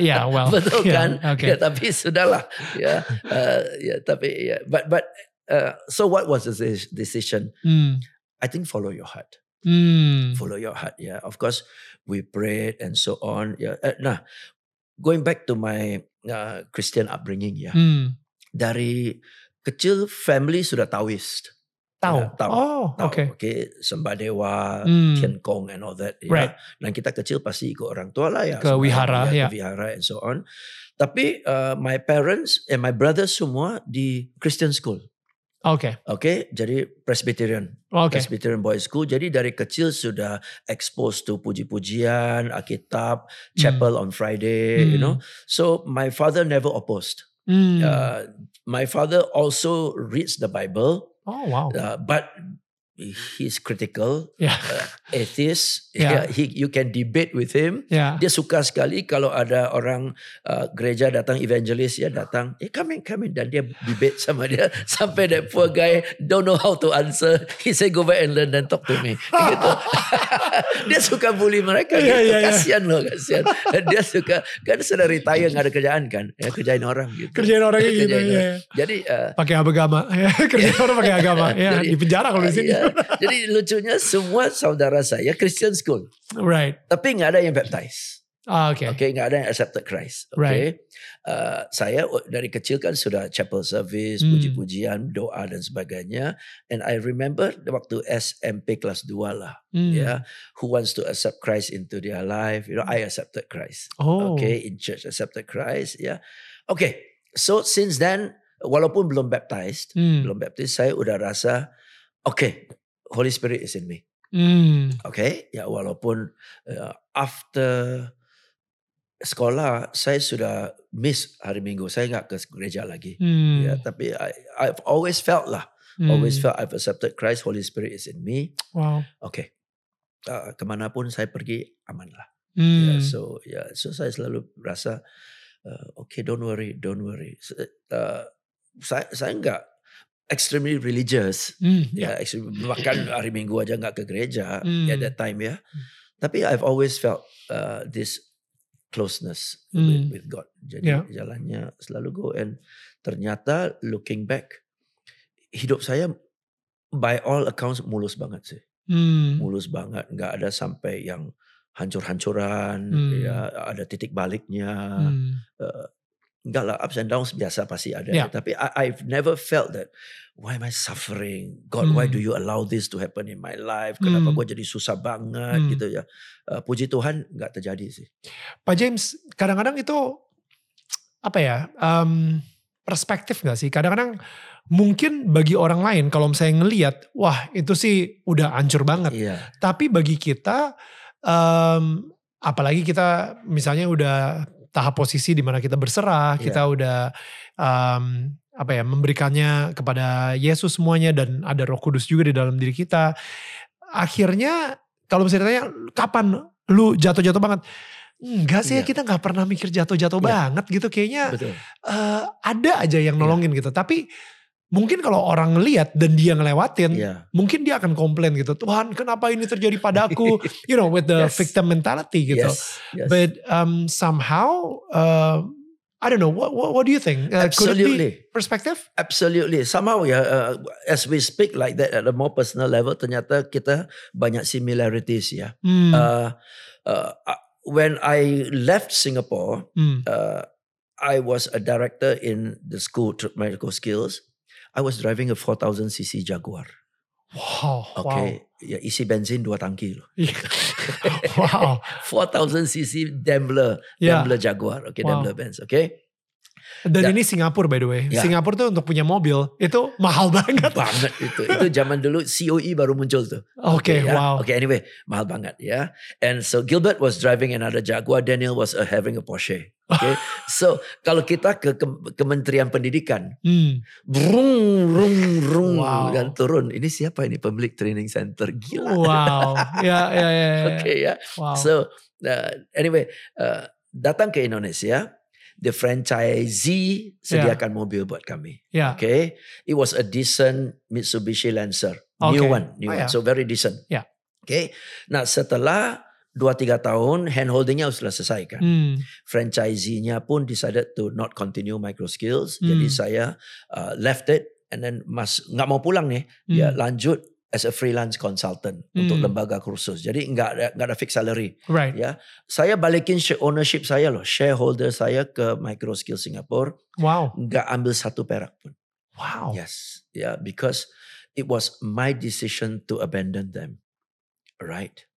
Ya, well. Betul ya, kan? Oke. Ya, tapi sudahlah. ya, uh, ya, tapi ya, but but uh, so what was the deci- decision? Hmm. I think follow your heart. Hmm. Follow your heart. Yeah, of course we prayed and so on. Yeah. Uh, nah, going back to my uh, Christian upbringing ya, Hmm. dari kecil family sudah Taoist. Tahu. Ya, tahu. Oh, oke. okay, sembah dewa, Hmm. Tian Kong and all that. Ya. Right. Dan kita kecil pasti ikut orang tua lah ya. Ke wihara, ya, ya. Ke wihara and so on. Tapi uh, my parents and my brothers semua di Christian school. Oke. Oke, jadi Presbyterian. Oke. Presbyterian Boys School. Jadi dari kecil sudah exposed to puji-pujian, Alkitab, chapel on Friday, you Hmm. know. So my father never opposed. Hmm. Uh, my father also reads the Bible, oh, wow. uh, but he's critical, Ya. uh, atheist. Yeah. Yeah, he, you can debate with him. Ya. Dia suka sekali kalau ada orang uh, gereja datang evangelis ya datang, eh come in, come in dan dia debate sama dia sampai that poor guy don't know how to answer. He say go back and learn and talk to me. gitu. dia suka bully mereka Iya, gitu. iya, iya. Kasihan loh, kasihan. dia suka kan sudah retire nggak ada kerjaan kan, ya kerjain orang gitu. Kerjain orangnya gitu. Kerjain ya. orang. Jadi uh, Pakai agama. Ya. Kerjain orang pakai agama. Ya. Jadi- Di penjara kalau di sini. ya, jadi lucunya semua saudara saya Christian school, Right. tapi nggak ada yang baptize. Ah, Oke. Okay, nggak ada yang accepted Christ. Okay. Right. Uh, saya dari kecil kan sudah chapel service, Hmm. puji-pujian, doa dan sebagainya. And I remember waktu SMP kelas 2 lah, Hmm. ya, who wants to accept Christ into their life? You know, I accepted Christ. Oh. Okay, in church accepted Christ, ya. Okay, so since then, walaupun belum baptized, Hmm. belum baptized, saya udah rasa, okay, Holy Spirit is in me. Hmm. Okay, ya walaupun uh, after sekolah saya sudah miss hari Minggu, saya nggak ke gereja lagi. Hmm. Ya, tapi I, I've always felt lah, Hmm. always felt I've accepted Christ, Holy Spirit is in me. Wow. Okay, uh, ke mana pun saya pergi aman lah. Ya, Hmm. so ya, so saya selalu rasa, uh, okay, don't worry, don't worry. Uh, saya saya nggak extremely religious. Hmm. Ya, actually, bahkan hari Minggu aja nggak ke gereja Hmm. at that time ya. Hmm. Tapi I've always felt uh, this closeness Hmm. with, with God. Jadi Ya. jalannya selalu go and ternyata looking back hidup saya by all accounts mulus banget sih. Hmm. Mulus banget, nggak ada sampai yang hancur-hancuran, Hmm. ya ada titik baliknya. Uh, enggak lah ups and downs biasa pasti ada Ya. tapi I, I've never felt that why am I suffering God why Hmm. do you allow this to happen in my life kenapa Hmm. gue jadi susah banget Hmm. gitu ya Uh, puji Tuhan nggak terjadi sih Pak James, kadang-kadang itu apa ya? em, perspektif gak sih? Kadang-kadang mungkin bagi orang lain kalau misalnya ngelihat, wah itu sih udah hancur banget. Iya. Tapi bagi kita, em, apalagi kita misalnya udah tahap posisi di mana kita berserah, Iya. kita udah em, apa ya memberikannya kepada Yesus semuanya dan ada Roh Kudus juga di dalam diri kita. Akhirnya kalau misalnya ditanya kapan lu jatuh-jatuh banget? Enggak sih, Iya. kita nggak pernah mikir jatuh-jatuh Iya. banget gitu. Kayaknya Betul. eh, ada aja yang Iya. nolongin gitu. Tapi mungkin kalau orang ngeliat dan dia ngelewatin, Iya. mungkin dia akan komplain gitu. Tuhan, kenapa ini terjadi padaku? you know, with the Yes. victim mentality gitu. Yes. yes. But um, somehow, uh, I don't know. What, what, what do you think? Uh, could it be Absolutely. perspective? Absolutely. Somehow ya, uh, as we speak like that at a more personal level, ternyata kita banyak similarities ya. Hmm, Uh, uh, uh, when I left Singapore, hmm. uh, I was a director in the school medical skills. I was driving a 4000cc Jaguar. Wow. Okay, ya isi bensin dua tangki loh. Wow. wow. 4000cc Daimler, Ya. Daimler Jaguar. Okay, Wow. Daimler Benz. Okay. Dan Ya. ini Singapura by the way. Ya. Singapura tuh untuk punya mobil itu mahal banget. banget itu. Itu zaman dulu COE baru muncul tuh. Oke, ya. wow. Okay, anyway, mahal banget ya. And so Gilbert was driving another Jaguar, Daniel was uh, having a Porsche. Okay, so kalau kita ke Kem- Kementerian Pendidikan, Hmm. brung, brung, brung, Wow. dan turun. Ini siapa ini Public Training Center? Gila. Wow. Ya, ya, ya. ya. Oke ya. Wow. So uh, anyway, uh, datang ke Indonesia, the franchisee sediakan mobil buat kami. ya. Okay, it was a decent Mitsubishi Lancer, new Okay. one, new Oh, one, yeah. so very decent. Yeah. Okay, nah setelah dua tiga tahun hand holdingnya sudah selesai kan, Hmm. franchisee-nya pun decided to not continue micro skills, jadi Hmm. saya uh, left it and then mas nggak mau pulang nih, dia Hmm. lanjut as a freelance consultant untuk Hmm. lembaga kursus. Jadi nggak ada nggak ada fixed salary. Right. Ya, saya balikin share ownership saya loh, shareholder saya ke Micro Skill Singapore, Wow. nggak ambil satu perak pun. Wow. Yes, yeah, because it was my decision to abandon them. Right?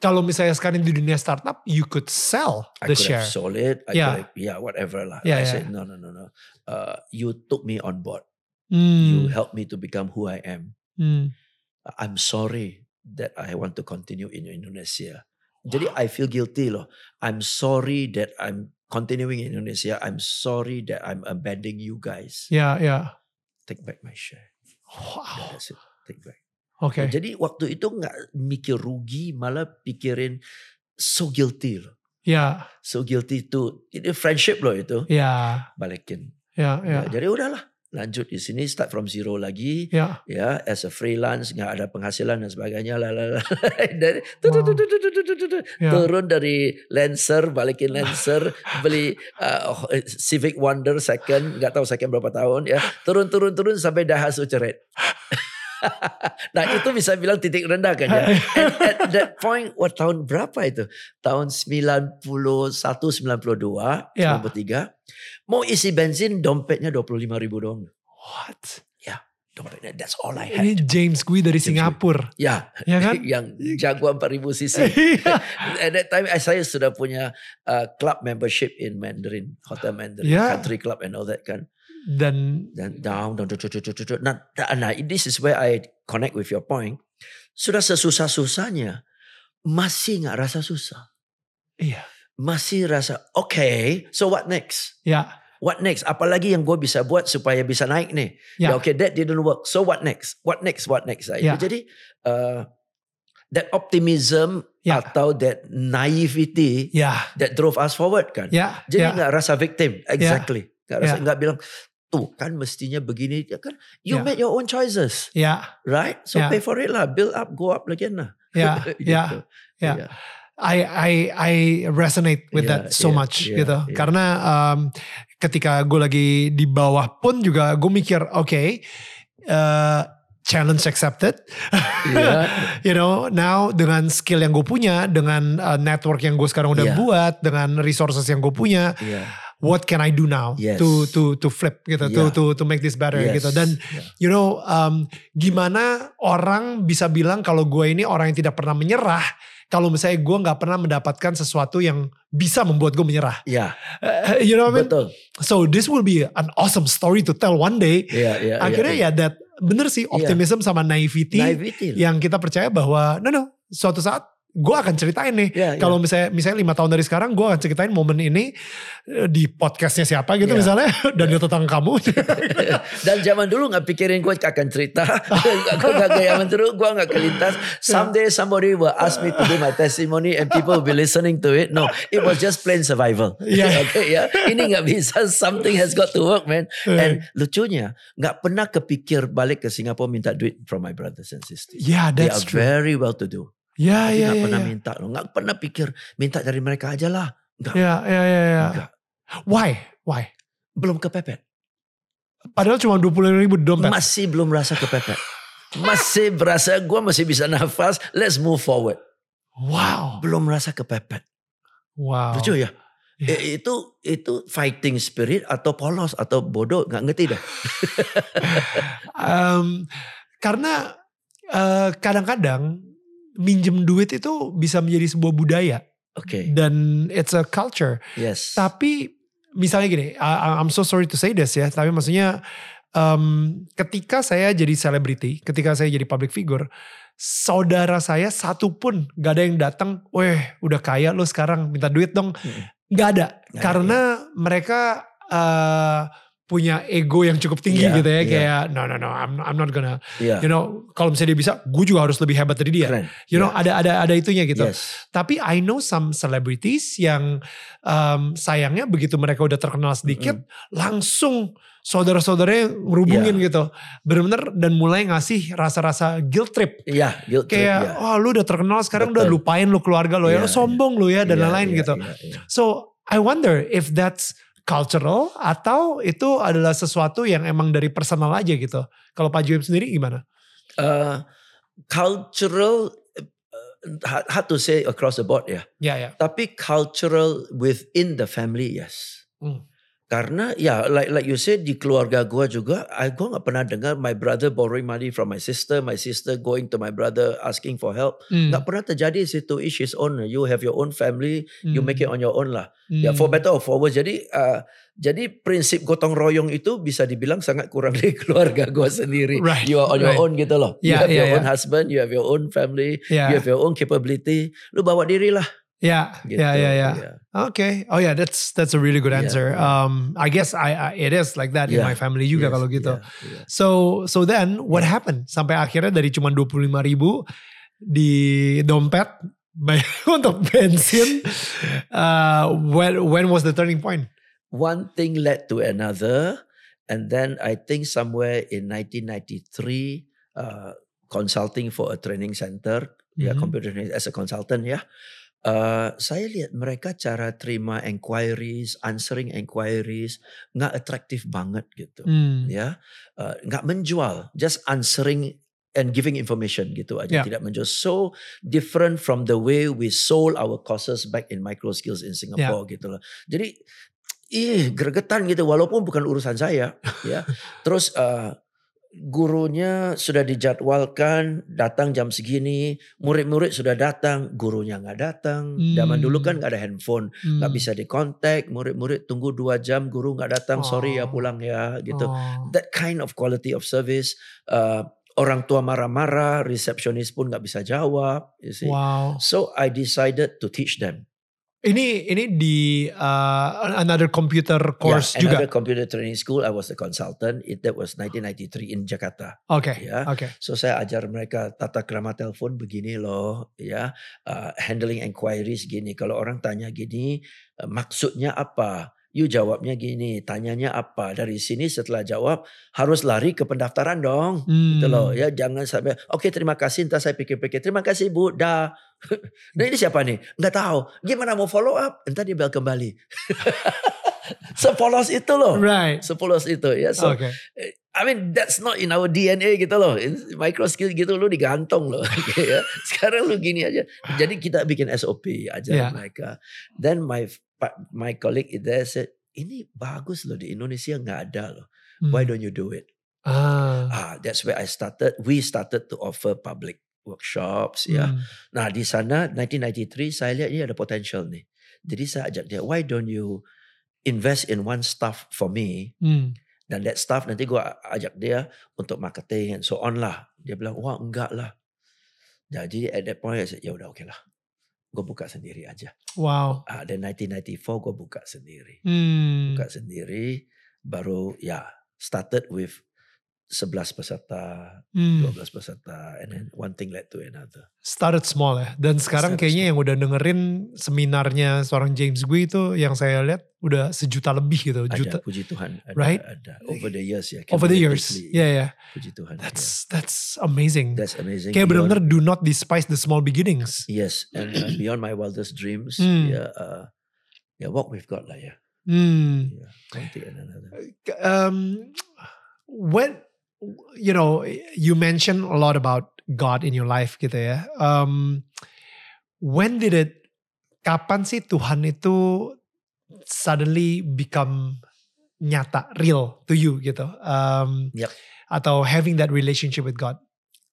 Kalau misalnya sekarang di dunia startup, you could sell I the could share. have sold it. I Yeah. could have, yeah, whatever lah. Yeah, I yeah. said no, no, no, no. Uh, you took me on board. Hmm. You helped me to become who I am. Hmm. I'm sorry that I want to continue in Indonesia. Jadi I feel guilty loh. I'm sorry that I'm continuing in Indonesia. I'm sorry that I'm abandoning you guys. Ya, ya. Take back my share. Wow. That's it. Take back. Oke. Okay. Jadi waktu itu nggak mikir rugi, malah pikirin so guilty loh. Ya. Yeah. So guilty itu ini friendship loh itu. Ya. Yeah. Balikin. Ya, yeah, yeah. Nah, jadi udahlah lanjut di sini start from zero lagi ya, ya as a freelance nggak ada penghasilan dan sebagainya lalala dari lah dari turun dari Lancer balikin Lancer beli uh, oh, eh, Civic Wonder second nggak tahu second berapa tahun ya turun turun turun sampai Daihatsu ceret nah itu bisa bilang titik rendah kan ya. And at that point, what tahun berapa itu? Tahun 91, 92, Ya. 93. Mau isi bensin dompetnya 25 ribu doang. What? Dompetnya, that's all I had. Ini James Gui dari James Gui. Singapura. Ya, Ya kan? yang Jaguar 4000 cc. Iya. At that time saya sudah punya uh, club membership in Mandarin, Hotel Mandarin, Yeah. country club and all that kan. Dan Dan down, down, down, down, down, down, down. Nah, nah, this is where I connect with your point. Sudah sesusah-susahnya, masih nggak rasa susah. iya, Masih rasa, okay, so what next? ya, What next? Apalagi yang gue bisa buat supaya bisa naik nih? Ya. Ya, okay, that didn't work. So what next? What next? What next? Ya. Jadi uh, that optimism Ya. atau that naivety ya, that drove us forward kan. ya, Jadi ya. nggak rasa victim, exactly. Nggak rasa Ya. nggak bilang tuh kan mestinya begini ya kan. You Ya. made your own choices, ya, right? So Ya. pay for it lah, build up, go up again lah. ya, Gitu. ya. ya. Ya. I I I resonate with Yeah, that so yeah, much yeah, gitu. yeah. Karena um, ketika gue lagi di bawah pun juga gue mikir, oke, uh, challenge accepted. Iya. you know, now dengan skill yang gue punya, dengan uh, network yang gue sekarang udah Yeah. buat, dengan resources yang gue punya, Iya. What can I do now Yes. to to to flip gitu, to Yeah. to to make this better Yes. gitu. Dan Yeah. you know, um, gimana orang bisa bilang kalau gue ini orang yang tidak pernah menyerah kalau misalnya gue nggak pernah mendapatkan sesuatu yang bisa membuat gue menyerah. Ya, Uh, you know what I mean? betul. So this will be an awesome story to tell one day. Iya, iya. Akhirnya iya. ya that bener sih optimism sama naivety, Naivety. yang kita percaya bahwa no no suatu saat gue akan ceritain nih. Iya, iya. Kalau misalnya misalnya lima tahun dari sekarang gue akan ceritain momen ini eh, di podcastnya siapa gitu Iya. misalnya dan dia tetangga kamu. Dan zaman dulu nggak pikirin gue akan cerita. Gue gak kayak zaman dulu gue nggak kelintas. Someday somebody will ask me to do my testimony and people will be listening to it. No, it was just plain survival. Iya. okay, ya. Ini nggak bisa. Something has got to work, man. And lucunya nggak pernah kepikir balik ke Singapura minta duit from my brothers and sisters. yeah, They that's are true. very well to do. Ya Tapi ya nggak ya. pernah ya. minta loh. Nggak pernah pikir minta dari mereka aja lah. Nggak. Ya ya ya ya. Nggak. Why? Why? Belum kepepet. Padahal cuma 20 ribu dompet. Masih belum merasa kepepet. Masih berasa gue masih bisa nafas. Let's move forward. Wow. Belum merasa kepepet. Wow. Lucu ya? Eh, itu itu fighting spirit atau polos atau bodoh nggak ngerti dah. Em, karena eh, kadang-kadang minjem duit itu bisa menjadi sebuah budaya Oke, dan it's a culture. yes. Tapi misalnya gini, I- I'm so sorry to say this ya, tapi maksudnya em, ketika saya jadi selebriti, ketika saya jadi public figure, saudara saya satu pun gak ada yang datang, weh udah kaya lo sekarang minta duit dong. Mm-mm. Gak ada, ada, karena mereka eh, punya ego yang cukup tinggi Iya, gitu ya, iya. kayak no no no, I'm, I'm not gonna, Iya. you know, kalau misalnya dia bisa, gue juga harus lebih hebat dari dia. Keren. You know, Iya. ada ada ada itunya gitu. Yes. Tapi I know some celebrities yang um, sayangnya begitu mereka udah terkenal sedikit, langsung saudara-saudaranya ngerubungin Iya. gitu. Bener-bener dan mulai ngasih rasa-rasa guilt trip. Iya, guilt trip, Kayak, iya. oh lu udah terkenal sekarang udah Betul. lupain lu keluarga lo ya, Iya, lu sombong lu ya dan Iya, lain-lain iya, gitu. iya, iya. So I wonder if that's cultural atau itu adalah sesuatu yang emang dari personal aja gitu. Kalau Pak Juim sendiri gimana? Uh, cultural, uh, hard, to say across the board ya. Ya ya. Tapi cultural within the family, yes. Hmm. Karena ya, like like you said di keluarga gua juga, I gua nggak pernah dengar my brother borrowing money from my sister, my sister going to my brother asking for help. Hmm. Nggak pernah terjadi situ. Each his own. You have your own family, you Hmm. make it on your own lah. Ya Hmm. for better or for worse. Jadi uh, jadi prinsip gotong royong itu bisa dibilang sangat kurang dari keluarga gua sendiri. Right, You are on your right. own gitu loh. You Yeah, have yeah, your own yeah. husband, you have your own family, Ya. you have your own capability. Lu bawa diri lah. Ya, Gitu. ya, ya, ya. Okay. Oh yeah, that's that's a really good answer. yeah. Um, I guess I, I it is like that in my family juga Yes, kalau gitu. yeah, yeah. So so then what happened sampai akhirnya dari cuma 25 ribu di dompet untuk bensin. Uh, when when was the turning point? One thing led to another, and then I think somewhere in 1993, uh, consulting for a training center, ya Mhm. computer training as a consultant ya. Uh, saya lihat mereka cara terima inquiries, answering inquiries nggak atraktif banget gitu, Hmm. ya, Uh, nggak menjual, just answering and giving information gitu Yeah. aja, tidak menjual. So different from the way we sold our courses back in micro skills in Singapore gitu loh. Jadi, ih gregetan gitu, walaupun bukan urusan saya, ya. Terus uh, gurunya sudah dijadwalkan datang jam segini, murid-murid sudah datang, gurunya nggak datang. Zaman dulu kan Hmm. nggak ada handphone, Hmm. nggak bisa dikontak, murid-murid tunggu dua jam, guru nggak datang, sorry ya Oh. pulang ya gitu. Oh. That kind of quality of service, uh, orang tua marah-marah, resepsionis pun nggak bisa jawab. You see. Wow. So I decided to teach them. Ini ini di uh, another computer course yeah, juga. another computer training school. I was the consultant. It, that was 1993 in Jakarta. Oke. Ya. Oke. So saya ajar mereka tata krama telepon begini loh, ya, uh, handling inquiries gini. Kalau orang tanya gini, uh, maksudnya apa? You jawabnya gini, tanyanya apa? Dari sini setelah jawab harus lari ke pendaftaran dong. Gitu loh, Hmm. ya jangan sampai oke terima kasih entar saya pikir-pikir. Terima kasih Bu, dah. nah ini siapa nih? Nggak tahu. Gimana mau follow up? Entar dia bel kembali. Sepolos itu loh. Right. Sepolos itu ya. So Oke. I mean that's not in our DNA gitu loh. In micro skill gitu lu digantung loh. ya. Sekarang lu gini aja. Jadi kita bikin SOP aja Yeah. mereka. Then my my colleague there said, ini bagus loh di Indonesia nggak ada loh. Why Hmm. don't you do it? Ah. Ah, that's where I started. We started to offer public workshops ya. Hmm. Nah di sana 1993 saya lihat ini ada potential nih. Jadi saya ajak dia, why don't you invest in one staff for me Hmm. dan that staff nanti gua ajak dia untuk marketing and so on lah. Dia bilang, wah enggak lah. Jadi at that point saya said, ya udah oke lah. Gue buka sendiri aja. Wow. Ah, dan 1994 gue buka sendiri. Hmm. Buka sendiri, baru ya started with 11 peserta, Hmm. 12 peserta, and then one thing led to another. Started small ya. Dan sekarang Started kayaknya yang udah dengerin seminarnya seorang James Gue itu yang saya lihat udah sejuta lebih gitu. Ada, Juta. puji Tuhan. Ada, Right? Ada. Over the years ya. Over the years. Ya ya. Puji Tuhan. ya. That's that's amazing. That's amazing. Kayak benar-benar do not despise the small beginnings. Yes, and uh, beyond my wildest dreams, Hmm. yeah, uh, yeah, what we've got lah, yeah, Hmm. yeah, one thing and another. um, when you know you mentioned a lot about God in your life gitu ya. Um, when did it? Kapan sih Tuhan itu suddenly become nyata, real to you gitu? Um, Yep. Atau having that relationship with God?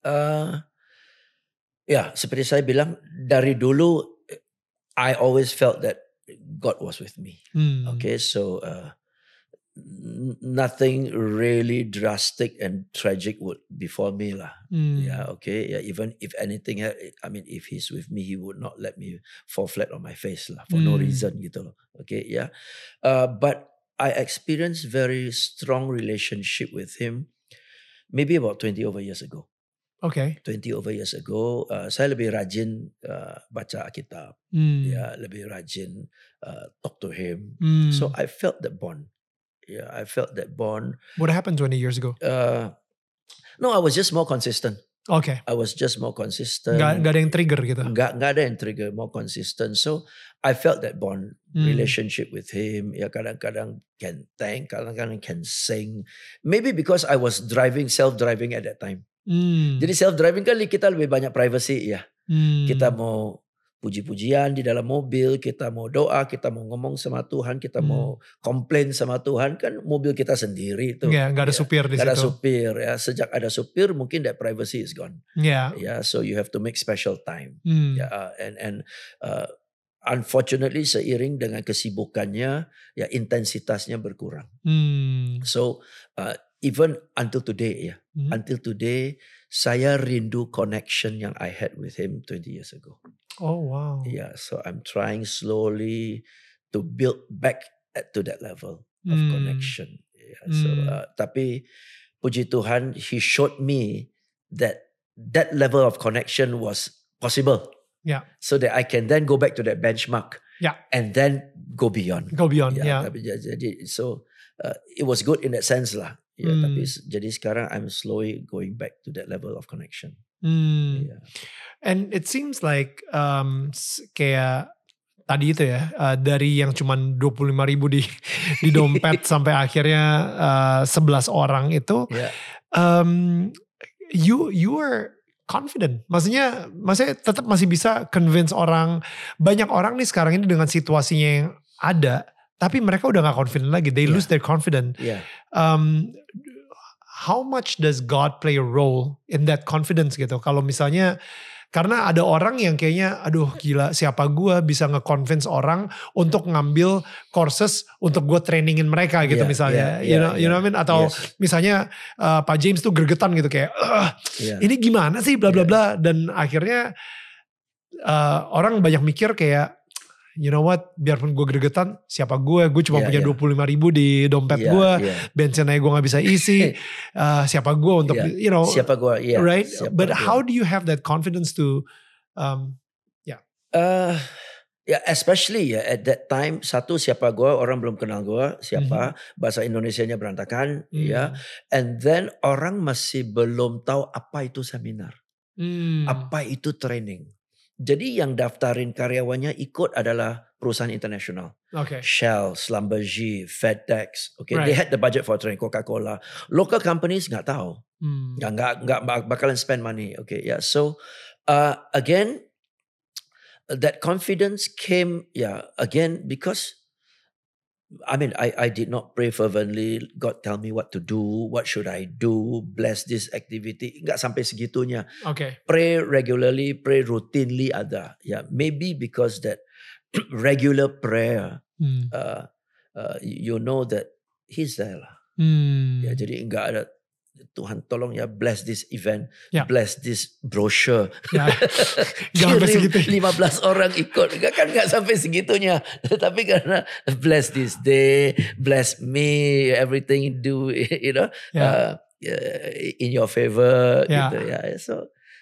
Uh, ya, seperti saya bilang dari dulu, I always felt that God was with me. Hmm. Okay, so uh, nothing really drastic and tragic would befall me lah. Hmm. Yeah, okay. Yeah, even if anything, I mean, if he's with me, he would not let me fall flat on my face lah for no Hmm. reason gitu loh. Okay, yeah. Uh, but I experienced very strong relationship with him maybe about 20 over years ago. Okay. 20 over years ago, uh, saya lebih rajin uh, baca Alkitab. Hmm. Ya, lebih rajin uh, talk to him. Hmm. So I felt that bond. Yeah, I felt that bond. what happened 20 years ago? Uh, no, I was just more consistent. Okay. I was just more consistent. Nggak, nggak ada yang trigger gitu. Nggak, nggak ada yang trigger, more consistent. So I felt that bond, Hmm. relationship with him. Ya kadang-kadang can thank, kadang-kadang can sing. Maybe because I was driving, self-driving at that time. Hmm. Jadi self-driving kan kita lebih banyak privacy ya. Hmm. Kita mau puji-pujian di dalam mobil, kita mau doa, kita mau ngomong sama Tuhan, kita Hmm. mau komplain sama Tuhan kan mobil kita sendiri itu. Nggak, nggak ada Ya, supir di ada situ. supir ya. Sejak ada supir mungkin that privacy is gone. Ya. Ya, so you have to make special time. Hmm. Ya, uh, and and uh, unfortunately seiring dengan kesibukannya ya intensitasnya berkurang. Hmm. So uh, even until today ya, Hmm. until today saya rindu connection yang I had with him 20 years ago. Oh wow. Yeah, so I'm trying slowly to build back at, to that level of Hmm. connection. Yeah, so Hmm. uh, tapi puji Tuhan, He showed me that that level of connection was possible. Yeah. So that I can then go back to that benchmark. Yeah. And then go beyond. Go beyond. Ya, Yeah. tapi jadi so uh, it was good in that sense lah. Yeah, Hmm. tapi jadi sekarang I'm slowly going back to that level of connection. Hmm. Yeah. And it seems like um, kayak tadi itu ya uh, dari yang cuman 25 ribu di di dompet sampai akhirnya uh, 11 orang itu Yeah. um, you you were confident. Maksudnya maksudnya tetap masih bisa convince orang banyak orang nih sekarang ini dengan situasinya yang ada tapi mereka udah gak confident lagi. They Yeah. lose their confidence. Yeah. um, how much does God play a role in that confidence gitu? Kalau misalnya karena ada orang yang kayaknya aduh gila siapa gua bisa nge-convince orang untuk ngambil courses untuk gue trainingin mereka gitu Yeah, misalnya yeah, you yeah, know you know what I mean atau Yes. misalnya uh, Pak James tuh gergetan gitu kayak "Ah, Yeah. ini gimana sih bla bla Yeah. bla dan akhirnya uh, orang banyak mikir kayak you know what? Biarpun gue gergetan siapa gue gue cuma Yeah, punya yeah. dua puluh lima ribu di dompet Yeah, gue yeah. bensin aja gue gak bisa isi. Uh, siapa gue untuk Yeah. you know Siapa gua? Yeah. right? siapa but gua. how do you have that confidence to um, Uh, ya especially ya at that time satu siapa gua? Orang belum kenal gua siapa? Bahasa Indonesianya berantakan hmm, ya and then orang masih belum tahu apa itu seminar. Hmm, apa itu training jadi yang daftarin karyawannya ikut adalah perusahaan internasional okay Shell, Schlumberger, FedEx. Okay, they Right. had the budget for training Coca-Cola. Local companies nggak tahu, hmm, nggak nggak nggak bak- bakalan spend money. Okay, yeah. So uh, again, that confidence came, yeah, again because I mean, I, I did not pray fervently. God tell me what to do. What should I do? Bless this activity. Enggak sampai segitunya. Oke. Pray regularly, pray routinely ada. Yeah, maybe because that regular prayer, Hmm. uh, uh, you know that He's there lah. Hmm. Ya, jadi enggak ada Tuhan tolong ya bless this event, Ya. bless this brochure. Ya. Jangan sampai Kirim segitu. 15 orang ikut. Enggak kan enggak sampai segitunya. Tapi karena bless this day, bless me, everything do, you know, Ya. uh, in your favor Ya. gitu ya. So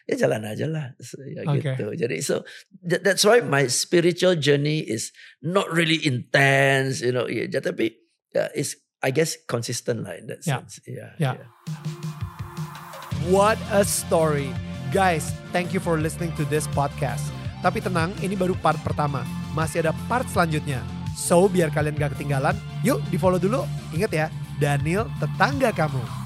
ya jalan aja lah So, ya Oke. gitu. Jadi so that- that's why my spiritual journey is not really intense, you know. Ya, tapi ya, it's I guess consistent lah in that sense. Yeah. Ya. yeah. What a story. Guys, thank you for listening to this podcast. Tapi tenang, ini baru part pertama. Masih ada part selanjutnya. So, biar kalian gak ketinggalan, yuk di follow dulu. Ingat ya, Daniel tetangga kamu.